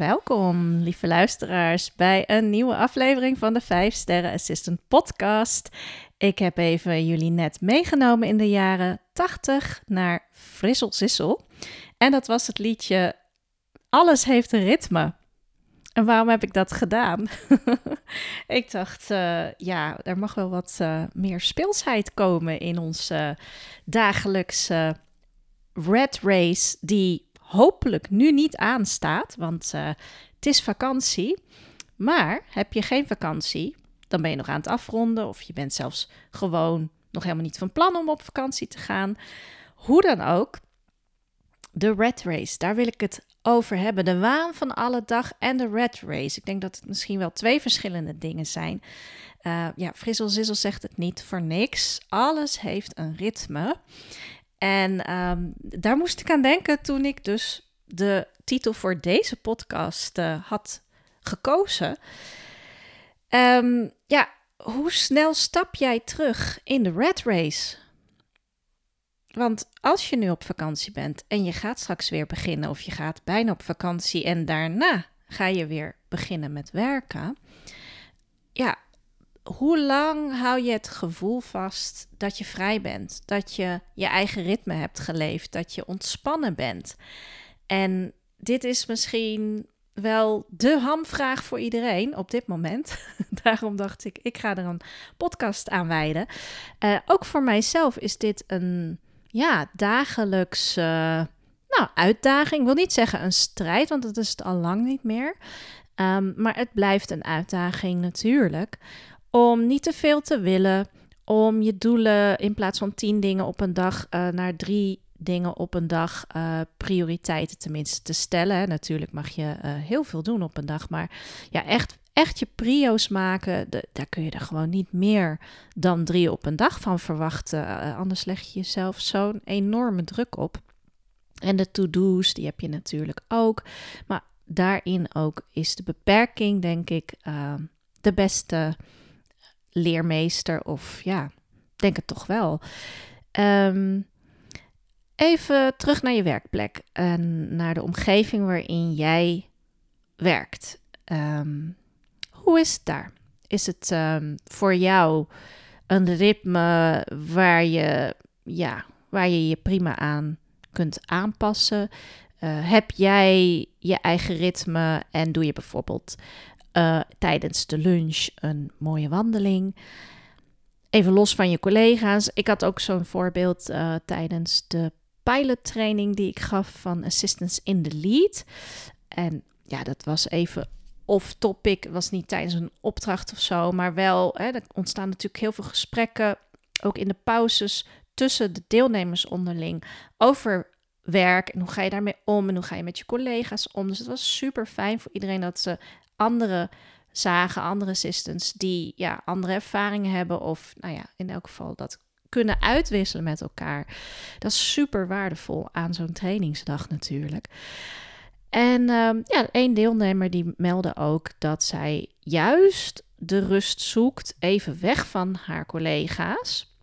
Welkom, lieve luisteraars, bij een nieuwe aflevering van de 5 Sterren Assistant Podcast. Ik heb even jullie net meegenomen in de jaren 80 naar Frissel Sissel. En dat was het liedje Alles heeft een ritme. En waarom heb ik dat gedaan? ik dacht, uh, ja, er mag wel wat uh, meer speelsheid komen in ons uh, dagelijkse red race, die hopelijk nu niet aanstaat, want het is vakantie. Maar heb je geen vakantie, dan ben je nog aan het afronden of je bent zelfs gewoon nog helemaal niet van plan om op vakantie te gaan. Hoe dan ook, de red race, daar wil ik het over hebben. De waan van alle dag en de red race. Ik denk dat het misschien wel twee verschillende dingen zijn. Uh, ja, Frissel Zissel zegt het niet voor niks. Alles heeft een ritme. En um, daar moest ik aan denken toen ik dus de titel voor deze podcast uh, had gekozen. Um, ja, hoe snel stap jij terug in de red race? Want als je nu op vakantie bent en je gaat straks weer beginnen, of je gaat bijna op vakantie en daarna ga je weer beginnen met werken. Ja, hoe lang hou je het gevoel vast dat je vrij bent, dat je je eigen ritme hebt geleefd, dat je ontspannen bent? En dit is misschien wel de hamvraag voor iedereen op dit moment. Daarom dacht ik, ik ga er een podcast aan wijden. Uh, ook voor mijzelf is dit een ja, dagelijks nou, uitdaging. Ik wil niet zeggen een strijd, want dat is het al lang niet meer. Um, maar het blijft een uitdaging natuurlijk. Om niet te veel te willen. Om je doelen in plaats van tien dingen op een dag uh, naar drie dingen op een dag uh, prioriteiten tenminste te stellen. Natuurlijk mag je uh, heel veel doen op een dag, maar ja, echt, echt je prio's maken, daar kun je er gewoon niet meer dan drie op een dag van verwachten. Anders leg je jezelf zo'n enorme druk op. En de to-do's, die heb je natuurlijk ook. Maar daarin ook is de beperking, denk ik, de beste leermeester. Of ja, denk het toch wel. Um, Even terug naar je werkplek en naar de omgeving waarin jij werkt. Um, hoe is het daar? Is het um, voor jou een ritme waar je, ja, waar je je prima aan kunt aanpassen? Uh, heb jij je eigen ritme en doe je bijvoorbeeld uh, tijdens de lunch een mooie wandeling? Even los van je collega's. Ik had ook zo'n voorbeeld uh, tijdens de pilottraining die ik gaf van Assistance in the Lead. En ja, dat was even off-topic. was niet tijdens een opdracht of zo, maar wel. Hè, er ontstaan natuurlijk heel veel gesprekken, ook in de pauzes tussen de deelnemers onderling, over werk en hoe ga je daarmee om en hoe ga je met je collega's om. Dus het was super fijn voor iedereen dat ze andere zagen, andere assistants die ja, andere ervaringen hebben of nou ja, in elk geval dat kunnen uitwisselen met elkaar. Dat is super waardevol aan zo'n trainingsdag natuurlijk. En um, ja, één deelnemer die meldde ook dat zij juist de rust zoekt, even weg van haar collega's.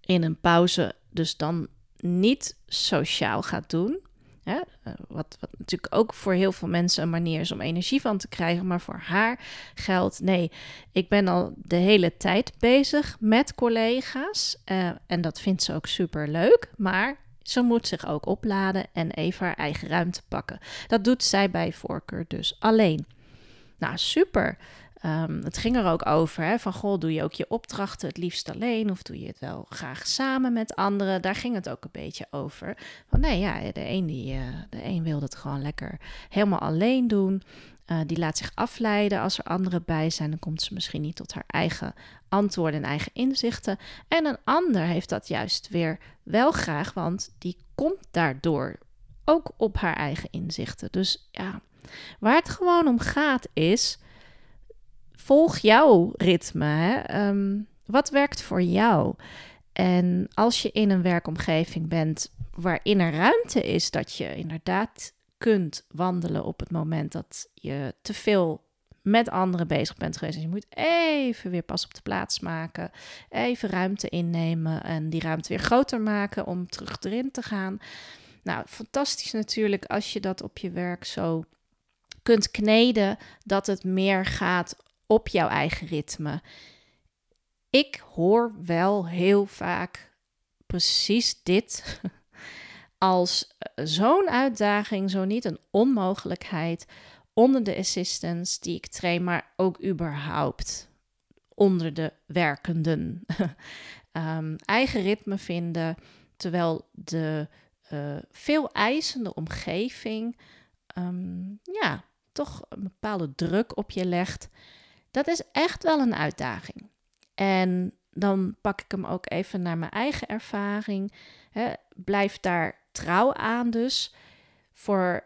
In een pauze dus dan niet sociaal gaat doen. Eh, wat, wat natuurlijk ook voor heel veel mensen een manier is om energie van te krijgen. Maar voor haar geldt, nee, ik ben al de hele tijd bezig met collega's. Uh, en dat vindt ze ook super leuk. Maar ze moet zich ook opladen en even haar eigen ruimte pakken. Dat doet zij bij voorkeur dus alleen. Nou, super. Um, het ging er ook over, hè, van goh, doe je ook je opdrachten het liefst alleen of doe je het wel graag samen met anderen? Daar ging het ook een beetje over. Van nee, ja, de een, die, uh, de een wil het gewoon lekker helemaal alleen doen. Uh, die laat zich afleiden als er anderen bij zijn. Dan komt ze misschien niet tot haar eigen antwoorden en eigen inzichten. En een ander heeft dat juist weer wel graag, want die komt daardoor ook op haar eigen inzichten. Dus ja, waar het gewoon om gaat is volg jouw ritme. Hè? Um, wat werkt voor jou? En als je in een werkomgeving bent waarin er ruimte is dat je inderdaad kunt wandelen op het moment dat je te veel met anderen bezig bent geweest. En je moet even weer pas op de plaats maken. Even ruimte innemen en die ruimte weer groter maken om terug erin te gaan. Nou, fantastisch natuurlijk als je dat op je werk zo kunt kneden dat het meer gaat op jouw eigen ritme. Ik hoor wel heel vaak precies dit als eh, zo'n uitdaging, zo niet een onmogelijkheid onder de assistants die ik train, maar ook überhaupt onder de werkenden. um, eigen ritme vinden, terwijl de uh, veel eisende omgeving ehm, ja, toch een bepaalde druk op je legt. Dat is echt wel een uitdaging. En dan pak ik hem ook even naar mijn eigen ervaring. Blijf daar trouw aan dus. Voor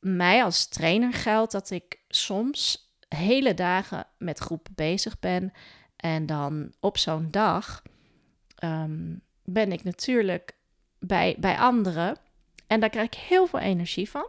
mij als trainer geldt dat ik soms hele dagen met groepen bezig ben. En dan op zo'n dag ehm, ben ik natuurlijk bij, bij anderen. En daar krijg ik heel veel energie van.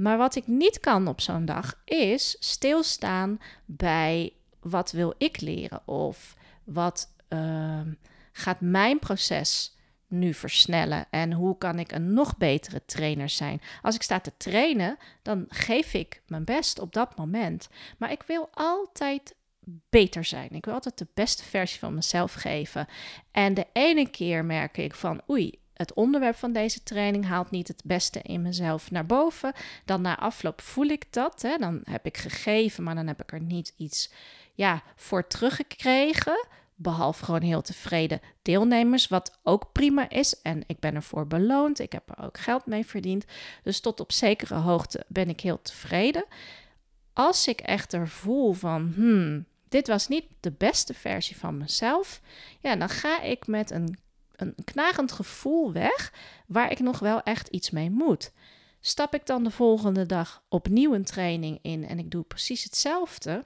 Maar wat ik niet kan op zo'n dag is stilstaan bij wat wil ik leren of wat ehm, gaat mijn proces nu versnellen en hoe kan ik een nog betere trainer zijn? Als ik sta te trainen, dan geef ik mijn best op dat moment. Maar ik wil altijd beter zijn. Ik wil altijd de beste versie van mezelf geven. En de ene keer merk ik van oei, het onderwerp van deze training haalt niet het beste in mezelf naar boven. Dan na afloop voel ik dat. Hè? Dan heb ik gegeven, maar dan heb ik er niet iets ja, voor teruggekregen. Behalve gewoon heel tevreden deelnemers, wat ook prima is. En ik ben ervoor beloond. Ik heb er ook geld mee verdiend. Dus tot op zekere hoogte ben ik heel tevreden. Als ik echter voel van, hmm, dit was niet de beste versie van mezelf, ja, dan ga ik met een, een knagend gevoel weg waar ik nog wel echt iets mee moet. Stap ik dan de volgende dag opnieuw een training in en ik doe precies hetzelfde,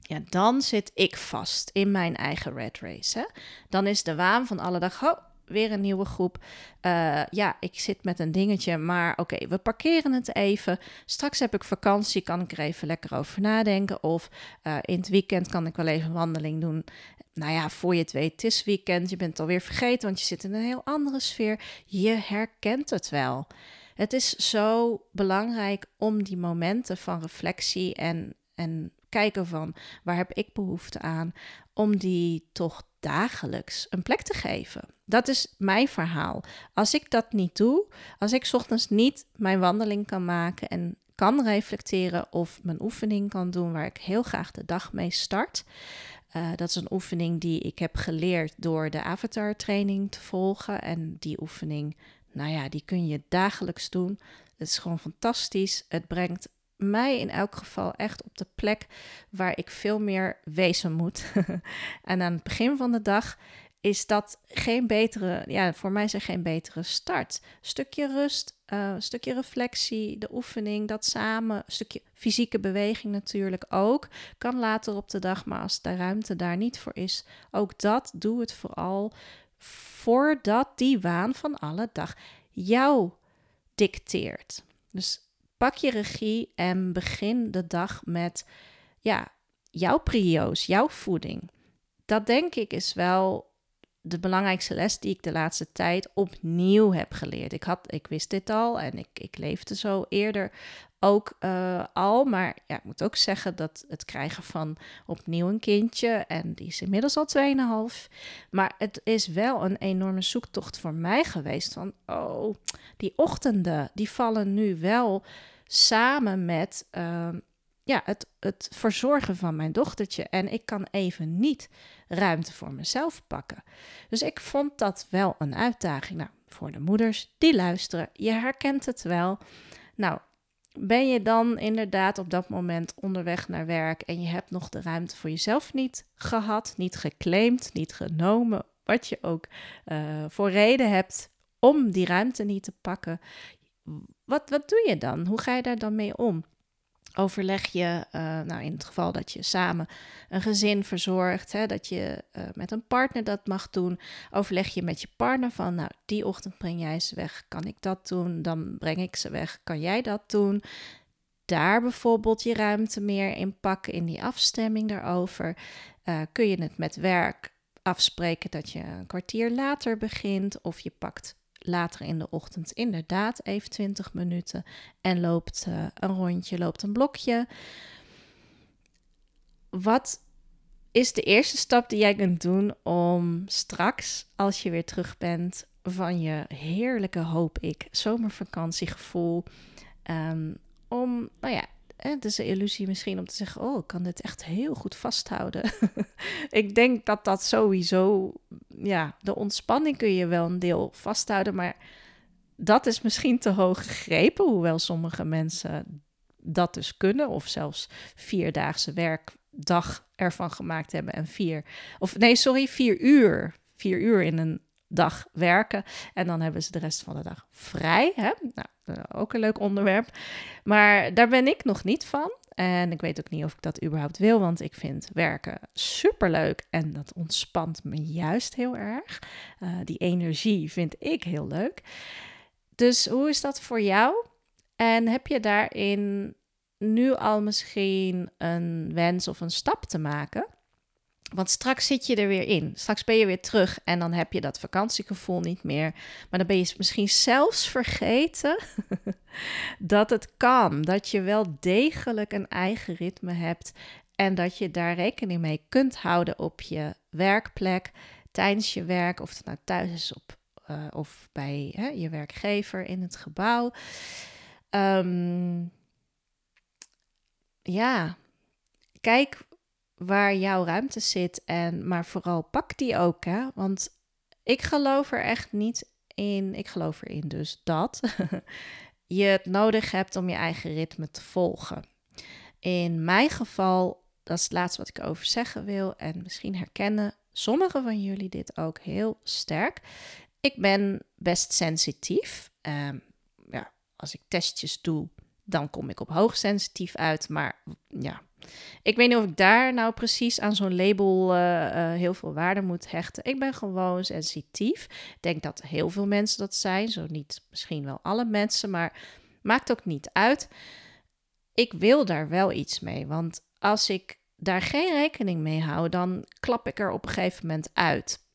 ja, dan zit ik vast in mijn eigen red race. Hè? Dan is de waan van alle dag, oh, weer een nieuwe groep. Uh, ja, ik zit met een dingetje, maar oké, we parkeren het even. Straks heb ik vakantie, kan ik er even lekker over nadenken. Of uh, in het weekend kan ik wel even een wandeling doen. Nou ja, voor je het weet, het is weekend, je bent alweer vergeten, want je zit in een heel andere sfeer. Je herkent het wel. Het is zo belangrijk om die momenten van reflectie en, en kijken van waar heb ik behoefte aan, om die toch dagelijks een plek te geven. Dat is mijn verhaal. Als ik dat niet doe, als ik ochtends niet mijn wandeling kan maken en kan reflecteren of mijn oefening kan doen waar ik heel graag de dag mee start. Uh, dat is een oefening die ik heb geleerd door de avatar training te volgen. En die oefening, nou ja, die kun je dagelijks doen. Het is gewoon fantastisch. Het brengt mij in elk geval echt op de plek waar ik veel meer wezen moet. en aan het begin van de dag is dat geen betere, ja, voor mij er geen betere start. Stukje rust, uh, stukje reflectie, de oefening, dat samen, stukje fysieke beweging natuurlijk ook. Kan later op de dag, maar als de ruimte daar niet voor is, ook dat doe het vooral voordat die waan van alle dag jou dicteert. Dus pak je regie en begin de dag met ja, jouw prio's, jouw voeding. Dat denk ik is wel de belangrijkste les die ik de laatste tijd opnieuw heb geleerd. Ik, had, ik wist dit al en ik, ik leefde zo eerder ook uh, al. Maar ja, ik moet ook zeggen dat het krijgen van opnieuw een kindje, en die is inmiddels al 2,5. Maar het is wel een enorme zoektocht voor mij geweest. Van oh, die ochtenden, die vallen nu wel samen met uh, ja, het, het verzorgen van mijn dochtertje. En ik kan even niet ruimte voor mezelf pakken. Dus ik vond dat wel een uitdaging. Nou, voor de moeders die luisteren, je herkent het wel. Nou, ben je dan inderdaad op dat moment onderweg naar werk en je hebt nog de ruimte voor jezelf niet gehad, niet geclaimd, niet genomen, wat je ook uh, voor reden hebt om die ruimte niet te pakken. Wat, wat doe je dan? Hoe ga je daar dan mee om? Overleg je, uh, nou in het geval dat je samen een gezin verzorgt, hè, dat je uh, met een partner dat mag doen, overleg je met je partner van, nou die ochtend breng jij ze weg, kan ik dat doen? Dan breng ik ze weg, kan jij dat doen? Daar bijvoorbeeld je ruimte meer in pakken in die afstemming daarover. Uh, kun je het met werk afspreken dat je een kwartier later begint of je pakt later in de ochtend inderdaad even 20 minuten en loopt uh, een rondje, loopt een blokje. Wat is de eerste stap die jij kunt doen om straks, als je weer terug bent van je heerlijke, hoop ik, zomervakantiegevoel, um, om, nou ja, het is een illusie misschien om te zeggen: Oh, ik kan dit echt heel goed vasthouden. ik denk dat dat sowieso, ja, de ontspanning kun je wel een deel vasthouden, maar dat is misschien te hoog gegrepen, hoewel sommige mensen dat dus kunnen, of zelfs vierdaagse werkdag ervan gemaakt hebben en vier, of nee, sorry, vier uur, vier uur in een dag werken. En dan hebben ze de rest van de dag vrij. Hè? Nou, eh, ook een leuk onderwerp. Maar daar ben ik nog niet van. En ik weet ook niet of ik dat überhaupt wil, want ik vind werken superleuk en dat ontspant me juist heel erg. Uh, die energie vind ik heel leuk. Dus hoe is dat voor jou? En heb je daarin nu al misschien een wens of een stap te maken? Want straks zit je er weer in. Straks ben je weer terug en dan heb je dat vakantiegevoel niet meer. Maar dan ben je misschien zelfs vergeten dat het kan. Dat je wel degelijk een eigen ritme hebt. En dat je daar rekening mee kunt houden op je werkplek, tijdens je werk, of het nou thuis is op, uh, of bij hè, je werkgever in het gebouw. Um, ja, kijk waar jouw ruimte zit. En, maar vooral pak die ook. Hè? Want ik geloof er echt niet in. Ik geloof erin dus dat je het nodig hebt om je eigen ritme te volgen. In mijn geval, dat is het laatste wat ik over zeggen wil. En misschien herkennen sommigen van jullie dit ook heel sterk. Ik ben best sensitief. Um, ja, als ik testjes doe, dan kom ik op hoogsensitief uit. Maar ja, ik weet niet of ik daar nou precies aan zo'n label uh, uh, heel veel waarde moet hechten. Ik ben gewoon sensitief. Ik denk dat heel veel mensen dat zijn. Zo niet misschien wel alle mensen, maar maakt ook niet uit. Ik wil daar wel iets mee. Want als ik daar geen rekening mee hou, dan klap ik er op een gegeven moment uit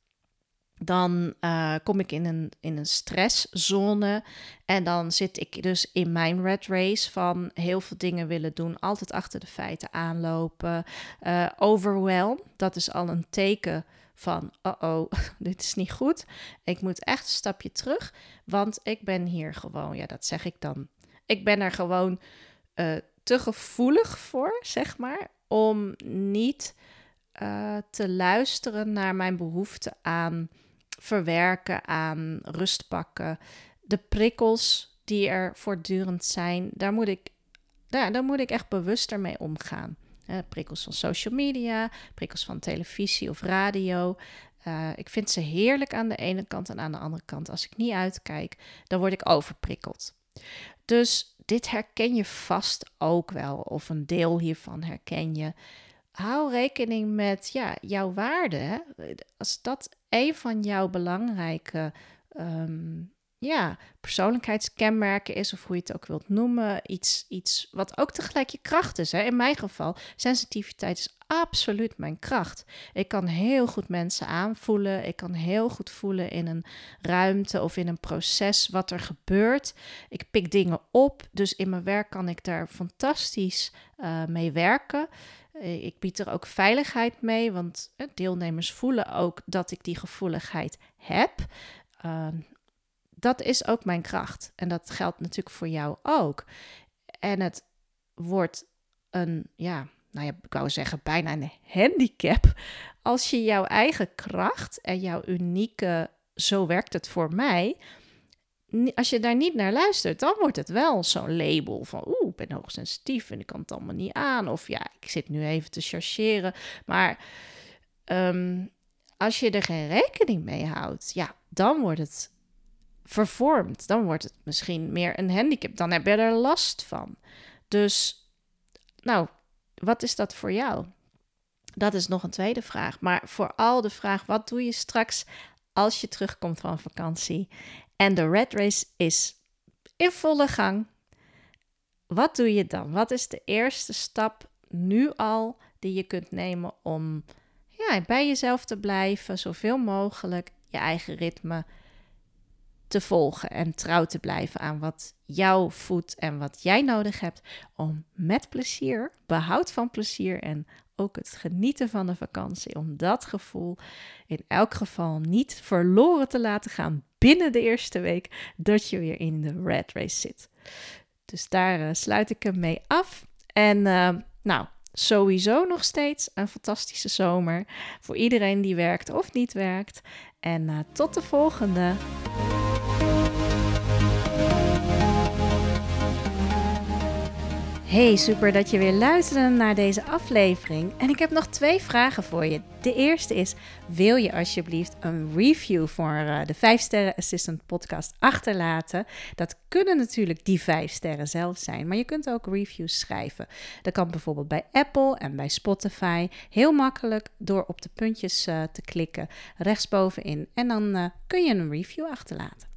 dan uh, kom ik in een, in een stresszone. En dan zit ik dus in mijn red race van heel veel dingen willen doen. Altijd achter de feiten aanlopen. Uh, overwhelm, dat is al een teken van... oh, dit is niet goed. Ik moet echt een stapje terug. Want ik ben hier gewoon, ja, dat zeg ik dan. Ik ben er gewoon uh, te gevoelig voor, zeg maar. Om niet te luisteren naar mijn behoefte aan verwerken, aan rust pakken. De prikkels die er voortdurend zijn, daar moet ik, ja, daar moet ik echt bewuster mee omgaan. prikkels van social media, prikkels van televisie of radio. Uh, ik vind ze heerlijk aan de ene kant en aan de andere kant. Als ik niet uitkijk, dan word ik overprikkeld. Dus dit herken je vast ook wel, of een deel hiervan herken je. Hou rekening met ja, jouw waarde. Als dat een van jouw belangrijke um, ja, persoonlijkheidskenmerken is, of hoe je het ook wilt noemen. Iets, iets wat ook tegelijk je kracht is. Hè? In mijn geval, sensitiviteit is absoluut mijn kracht. Ik kan heel goed mensen aanvoelen. Ik kan heel goed voelen in een ruimte of in een proces wat er gebeurt. Ik pik dingen op. Dus in mijn werk kan ik daar fantastisch uh, mee werken. Eh, ik bied er ook veiligheid mee, want eh, deelnemers voelen ook dat ik die gevoeligheid heb. Ehm, dat is ook mijn kracht. En dat geldt natuurlijk voor jou ook. En het wordt een, ja, nou ja, ik wou zeggen bijna een handicap. Als je jouw eigen kracht en jouw unieke, zo werkt het voor mij, als je daar niet naar luistert, dan wordt het wel zo'n label van ben hoogsensitief en ik kan het allemaal niet aan. Of ja, ik zit nu even te chargeren. Maar um, als je er geen rekening mee houdt, ja, dan wordt het vervormd. Dan wordt het misschien meer een handicap. Dan heb je er last van. Dus, nou, wat is dat voor jou? Dat is nog een tweede vraag. Maar vooral de vraag: wat doe je straks als je terugkomt van vakantie en de red race is in volle gang. Wat doe je dan? Wat is de eerste stap nu al die je kunt nemen om ja, bij jezelf te blijven, zoveel mogelijk je eigen ritme te volgen en trouw te blijven aan wat jou voedt en wat jij nodig hebt om met plezier, behoud van plezier en ook het genieten van de vakantie, om dat gevoel in elk geval niet verloren te laten gaan binnen de eerste week dat je weer in de red race zit. Dus daar uh, sluit ik hem mee af. En uh, nou, sowieso nog steeds een fantastische zomer voor iedereen die werkt of niet werkt. En uh, tot de volgende. Hey, super dat je weer luisterde naar deze aflevering. En ik heb nog twee vragen voor je. De eerste is: wil je alsjeblieft een review voor uh, de 5 Sterren Assistant podcast achterlaten? Dat kunnen natuurlijk die 5 sterren zelf zijn, maar je kunt ook reviews schrijven. Dat kan bijvoorbeeld bij Apple en bij Spotify. Heel makkelijk door op de puntjes uh, te klikken rechtsbovenin. En dan uh, kun je een review achterlaten.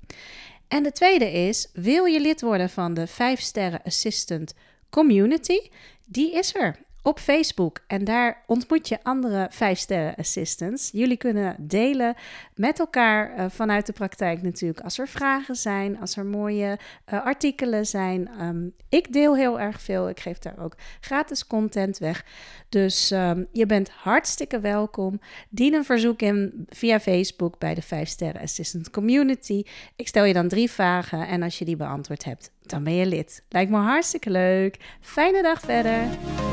En de tweede is: wil je lid worden van de 5 Sterren Assistant community, die is er op Facebook. En daar ontmoet je andere 5-sterren assistants. Jullie kunnen delen met elkaar uh, vanuit de praktijk natuurlijk. Als er vragen zijn, als er mooie uh, artikelen zijn. Um, ik deel heel erg veel. Ik geef daar ook gratis content weg. Dus um, je bent hartstikke welkom. Dien een verzoek in via Facebook bij de 5-sterren assistant community. Ik stel je dan drie vragen en als je die beantwoord hebt, dan ben je lid. Lijkt me hartstikke leuk. Fijne dag verder.